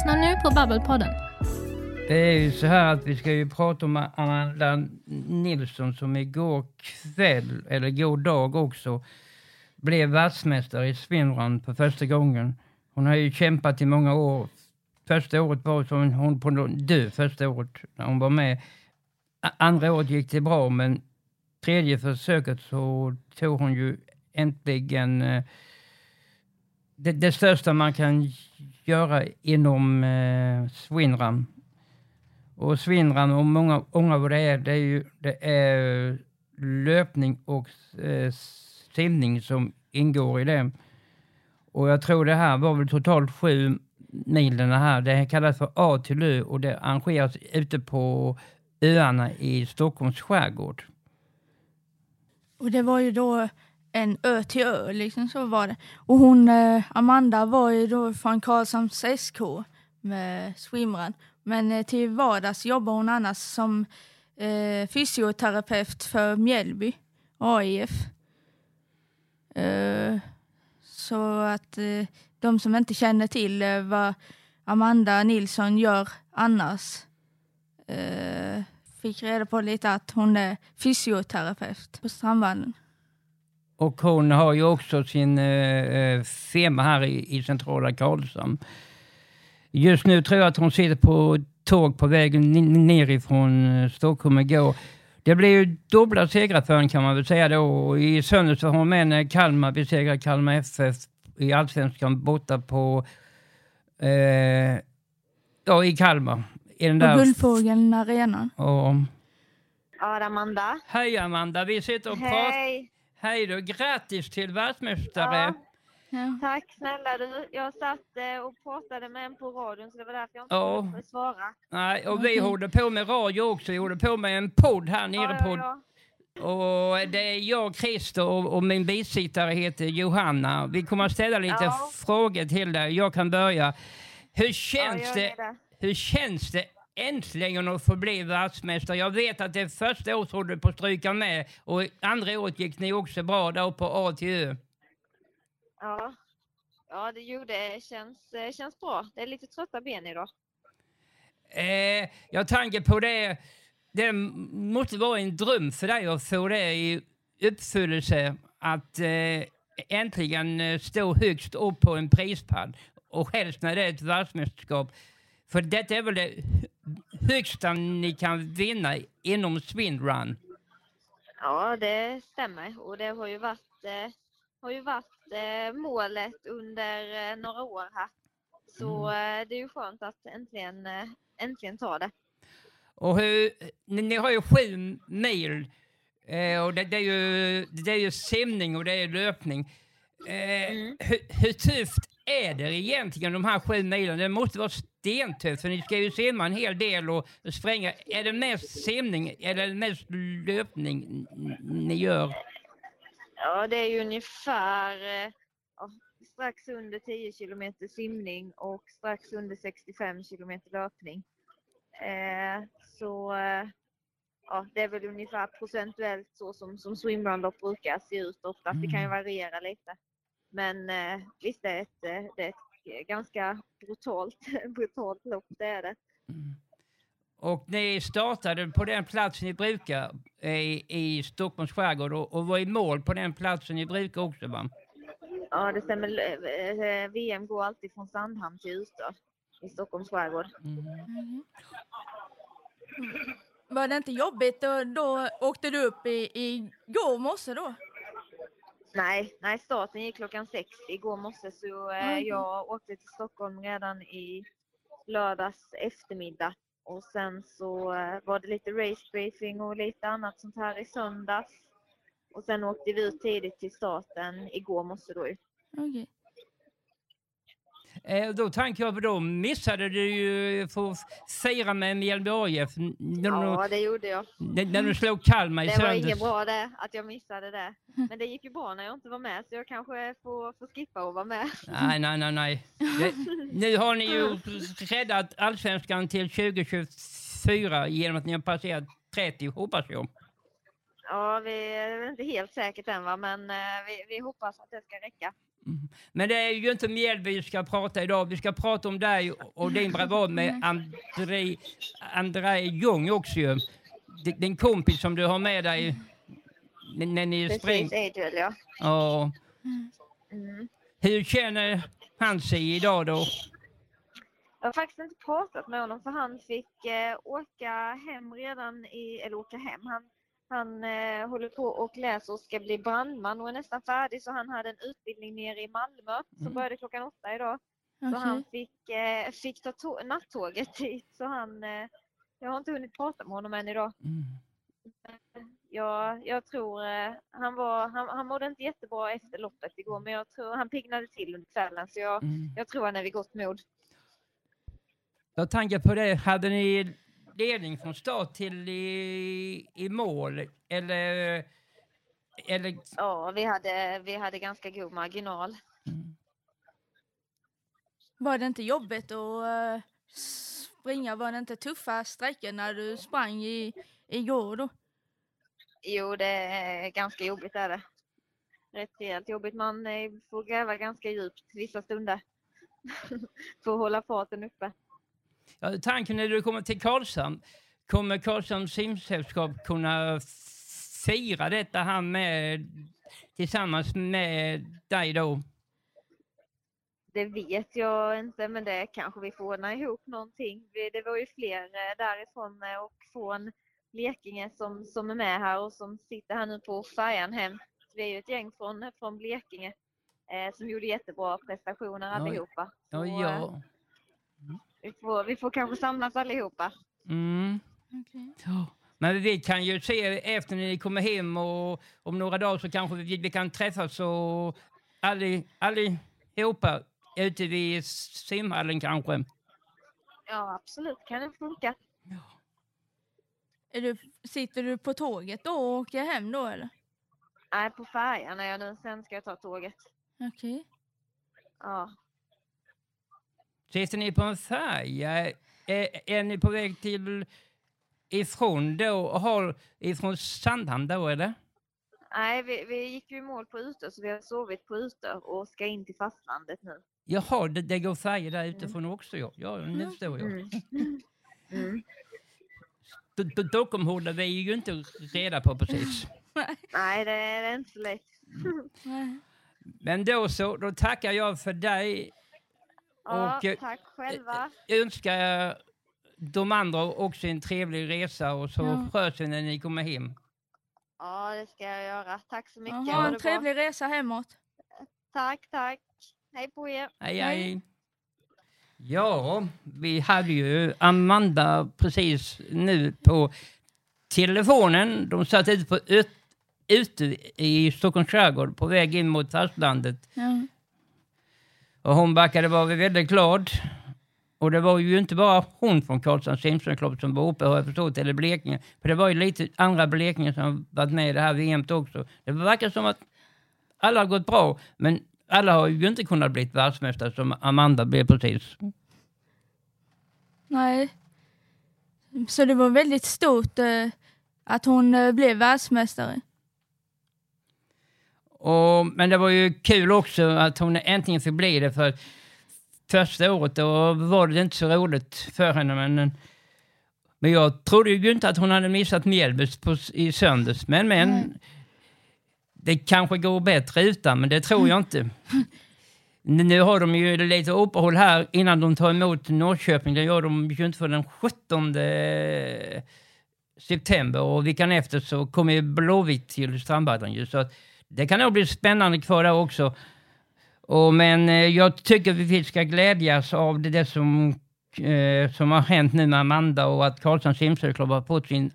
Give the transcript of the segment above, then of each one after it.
lyssnar nu på Babbelpodden. Det är ju så här att vi ska ju prata om Amanda Nilsson som igår kväll, eller igår dag också, blev världsmästare i swimrun för första gången. Hon har ju kämpat i många år. Första året var som hon på dö första året när hon var med. Andra året gick det bra men tredje försöket så tog hon ju äntligen eh, det, det största man kan göra inom eh, Swinram, Och Swinram och många, många vad det är, det är ju det är löpning och eh, simning som ingår i det. Och jag tror det här var väl totalt sju mil den här. Det kallas för A till Ö och det arrangeras ute på öarna i Stockholms skärgård. Och det var ju då en ö till ö, liksom så var det. Och hon, eh, Amanda var ju då från Karlshamns SK med swimrun. Men eh, till vardags jobbar hon annars som eh, fysioterapeut för Mjällby, AIF. Eh, så att eh, de som inte känner till eh, vad Amanda Nilsson gör annars eh, fick reda på lite att hon är fysioterapeut på Strandvallen. Och hon har ju också sin eh, firma här i, i centrala Karlshamn. Just nu tror jag att hon sitter på tåg på vägen nerifrån Stockholm igår. Det blev ju dubbla segrar för henne kan man väl säga då. I söndags var hon med när Kalmar besegrade Kalmar FF i Allsvenskan borta på eh, ja, i Kalmar. I den där... På Guldfågeln Arena. Och... Ja, Amanda. Hej Amanda, vi sitter och pratar. Hej då, grattis till världsmästare. Ja. Ja. Tack snälla du. Jag satt eh, och pratade med en på radion så det var därför jag inte ja. kunde svara. Nej, och vi håller på med radio också. Vi håller på med en podd här nere ja, på... Och det är jag, Christer och, och min bisittare heter Johanna. Vi kommer att ställa lite frågor till dig. Jag kan börja. Hur känns det, det, hur känns det äntligen att få bli världsmästare. Jag vet att det första året höll du på att stryka med och andra året gick ni också bra där på A Ö. Ja, ja det gjorde det. Känns, känns bra. Det är lite trötta ben idag. Eh, jag tänker på det. Det måste vara en dröm för dig att få det i uppfyllelse. Att eh, äntligen eh, stå högst upp på en prispall och helst när det är ett världsmästerskap. För detta är väl det högsta ni kan vinna inom swinrun? Ja, det stämmer. Och det har ju varit, eh, har ju varit eh, målet under eh, några år här. Så mm. Eh, det är ju skönt att äntligen, eh, äntligen ta det. Och hur, ni, ni har ju sju mil eh, och det, det, är ju, det är ju simning och det är löpning. Mm. hur, hur tufft är det egentligen de här sju milen? Det måste vara stentufft för ni ska ju simma en hel del och spränga. Är det mest simning eller mest löpning ni gör? Ja, det är ju ungefär eh, ja, strax under 10 kilometer simning och strax under 65 kilometer löpning. Eh, så eh, ja, det är väl ungefär procentuellt så som, som swimrunlopp brukar se ut ofta. Det kan ju mm. variera lite. Men eh, visst, det är ett, eh, det är ett ganska brutalt, brutalt lopp, det är det. Mm. Och ni startade på den plats ni brukar i, i Stockholms skärgård och, och var i mål på den platsen ni brukar också va? Ja det stämmer. Eh, VM går alltid från Sandhamn till Ystad i Stockholms skärgård. Mm. Mm. Var det inte jobbigt? Då, då åkte du upp i, i går morse då? Nej, nej, starten gick klockan sex igår morse så eh, mm. jag åkte till Stockholm redan i lördags eftermiddag och sen så eh, var det lite racebriefing och lite annat sånt här i söndags. Och sen åkte vi ut tidigt till starten igår morse då ju. Okay. Eh, då tänker jag på då missade du ju att fira med Mjällby AIF. Ja, det gjorde jag. När, du slog Kalmar i Det var inget bra det, att jag missade det. Men det gick ju bra när jag inte var med, så jag kanske får, får skippa att vara med. Nej, nej, nej. nej. Det, nu har ni ju räddat allsvenskan till 2024 genom att ni har passerat 30, hoppas jag. Ja, vi är inte helt säkert än, va? men eh, vi, vi hoppas att det ska räcka. Men det är ju inte Mjällby vi ska prata idag. Vi ska prata om dig och din bravad med André, André Ljung också ju. Di- Din kompis som du har med dig när ni springer. Precis, Adriel ja. Ja. Mm. Hur känner han sig idag då? Jag har faktiskt inte pratat med honom för han fick eh, åka hem redan i, eller åka hem. Han, han eh, håller på och läser och ska bli brandman och är nästan färdig så han hade en utbildning nere i Malmö som Mm. började klockan åtta idag. Så Okej. han fick, eh, fick ta tå- nattåget dit så han, eh, jag har inte hunnit prata med honom än idag. Mm. Jag, jag tror, eh, han, var, han, han mådde inte jättebra efter loppet igår men jag tror han piggnade till under kvällen så jag, Mm. jag tror han är vid gott mod. Jag tänker på det, hade ni ledning från start till i, i mål? Eller... eller Ja, vi hade, vi hade ganska god marginal. mm. Var det inte jobbigt att eh, springa? Var det inte tuffa sträckor när du sprang i, igår då? Jo, det är ganska jobbigt är det. Rätt rejält jobbigt. Man eh, får gräva ganska djupt vissa stunder. för att hålla farten uppe. Ja, tanken när du kommer till Karlshamn, kommer Karlshamns simsällskap kunna fira detta här med, tillsammans med dig då? Det vet jag inte, men det kanske vi får ordna ihop någonting. Det var ju fler eh, därifrån eh, och från Blekinge som, som är med här och som sitter här nu på färjan hem. Vi är ju ett gäng från, från Blekinge eh, som gjorde jättebra prestationer Ja, allihopa. Ja, Så, eh, ja. Vi får, vi får kanske samlas allihopa. Mm. Ja. Men vi kan ju se efter när ni kommer hem och om några dagar så kanske vi, vi kan träffas och alli- allihopa ute vid simhallen kanske. Ja, absolut kan det funka. Är du, sitter du på tåget då och åker hem då eller? Nej, på färjan är jag nu. Sen ska jag ta tåget. Okej. Ja, Sitter ni på en färja? Är, är ni på väg till ifrån då, har, ifrån Sandhamn då eller? Nej, vi, vi gick ju i mål på Utö så vi har sovit på Utö och ska in till fastlandet nu. Jaha, det, det går färger där utifrån också ja. Ja, nu förstår jag. Mm. Mm. Stockholm håller vi ju inte reda på precis. Nej, det är inte så lätt. Nej. Men då så, då tackar jag för dig. Ja, Och, eh, tack själva. Jag önskar de andra också en trevlig resa och så Ja. sköts vi när ni kommer hem. Ja, det ska jag göra. Tack så mycket. Ja, Ha en bra. trevlig resa hemåt. Tack, tack. Hej på er. Hej, Hej. hej. Ja, vi hade ju Amanda precis nu på telefonen. De satt ute, på, ut, ute i Stockholms skärgård på väg in mot fastlandet. Ja. Och hon verkade vara väldigt glad. Och det var ju inte bara hon från Karlshamns simsomklubb som var uppe har jag förstått, eller Blekinge. För det var ju lite andra Blekinge som varit med i det här VMet också. Det verkar som att alla har gått bra, men alla har ju inte kunnat bli världsmästare som Amanda blev precis. Nej. Så det var väldigt stort eh, att hon eh, blev världsmästare. Och, men det var ju kul också att hon äntligen fick bli det för första året då var det inte så roligt för henne. Men, men jag trodde ju inte att hon hade missat Mjällby i söndags. Men, men Nej. det kanske går bättre utan, men det tror jag inte. Nu har de ju lite uppehåll här innan de tar emot Norrköping. Det gör de ju inte för den 17 september och veckan efter så kommer Blåvitt till Strandbaden. Så att det kan nog bli spännande kvar där också. Och, men eh, jag tycker vi ska glädjas av det, det som, eh, som har hänt nu med Amanda och att Karlshamns simcykelklubb har fått sin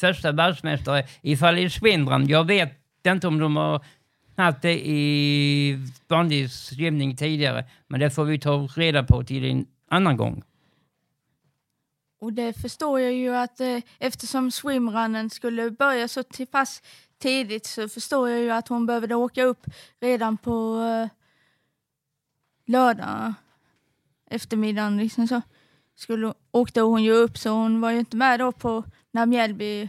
första världsmästare ifall i Swindran. Jag vet inte om de har haft det i vanlig simning tidigare, men det får vi ta reda på till en annan gång. Och det förstår jag ju att eh, eftersom swimrunnen skulle börja så till pass tidigt så förstår jag ju att hon behövde åka upp redan på eh, lördag eftermiddagen. Liksom så. Skulle, åkte hon ju upp så hon var ju inte med då på när Mjällby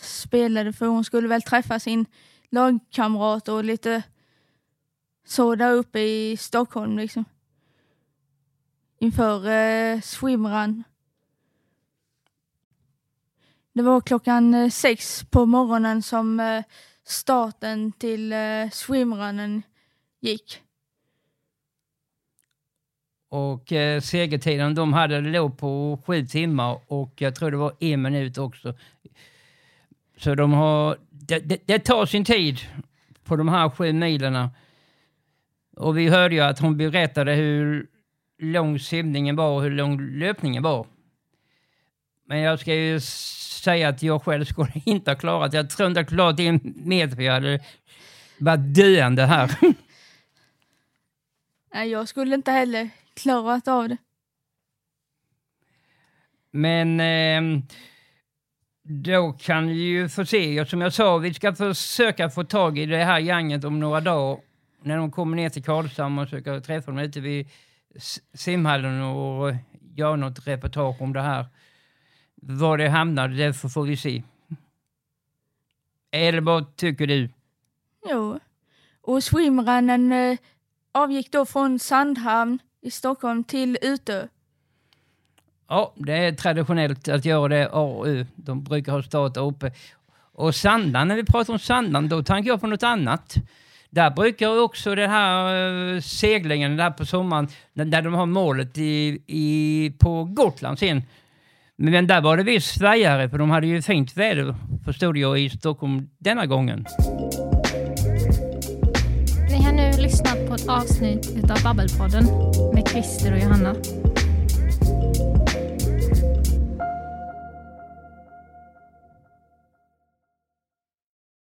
spelade för hon skulle väl träffa sin lagkamrat och lite så där uppe i Stockholm liksom. Inför eh, swimrun. Det var klockan eh, sex på morgonen som eh, starten till eh, swimrunnen gick. Och eh, segertiden de hade låg på sju timmar och jag tror det var en minut också. Så de har, det, det, det tar sin tid på de här sju milen. Och vi hörde ju att hon berättade hur lång simningen var och hur lång löpningen var. Men jag ska ju säga att jag själv skulle inte ha klarat Jag tror inte jag klarat en meter för jag hade varit döende här. Nej, jag skulle inte heller klarat av det. Men eh, då kan vi ju få se. Som jag sa, vi ska försöka få tag i det här gänget om några dagar när de kommer ner till Karlshamn och försöka träffa dem ute vid simhallen och göra något reportage om det här. Var det hamnar, det får vi se. Eller vad tycker du? Jo, och swimrunnen eh, avgick då från Sandhamn i Stockholm till Utö. Ja, det är traditionellt att göra det A och Ö. De brukar ha start uppe. Och Sandan, när vi pratar om Sandan, då tänker jag på något annat. Där brukar också den här eh, seglingen där på sommaren, där de har målet i, i, på Gotland sen. Men där var det visst svajare, för de hade ju fint väder, förstod jag, i Stockholm denna gången. Ni har nu lyssnat på ett avsnitt av Babbelpodden med Christer och Johanna.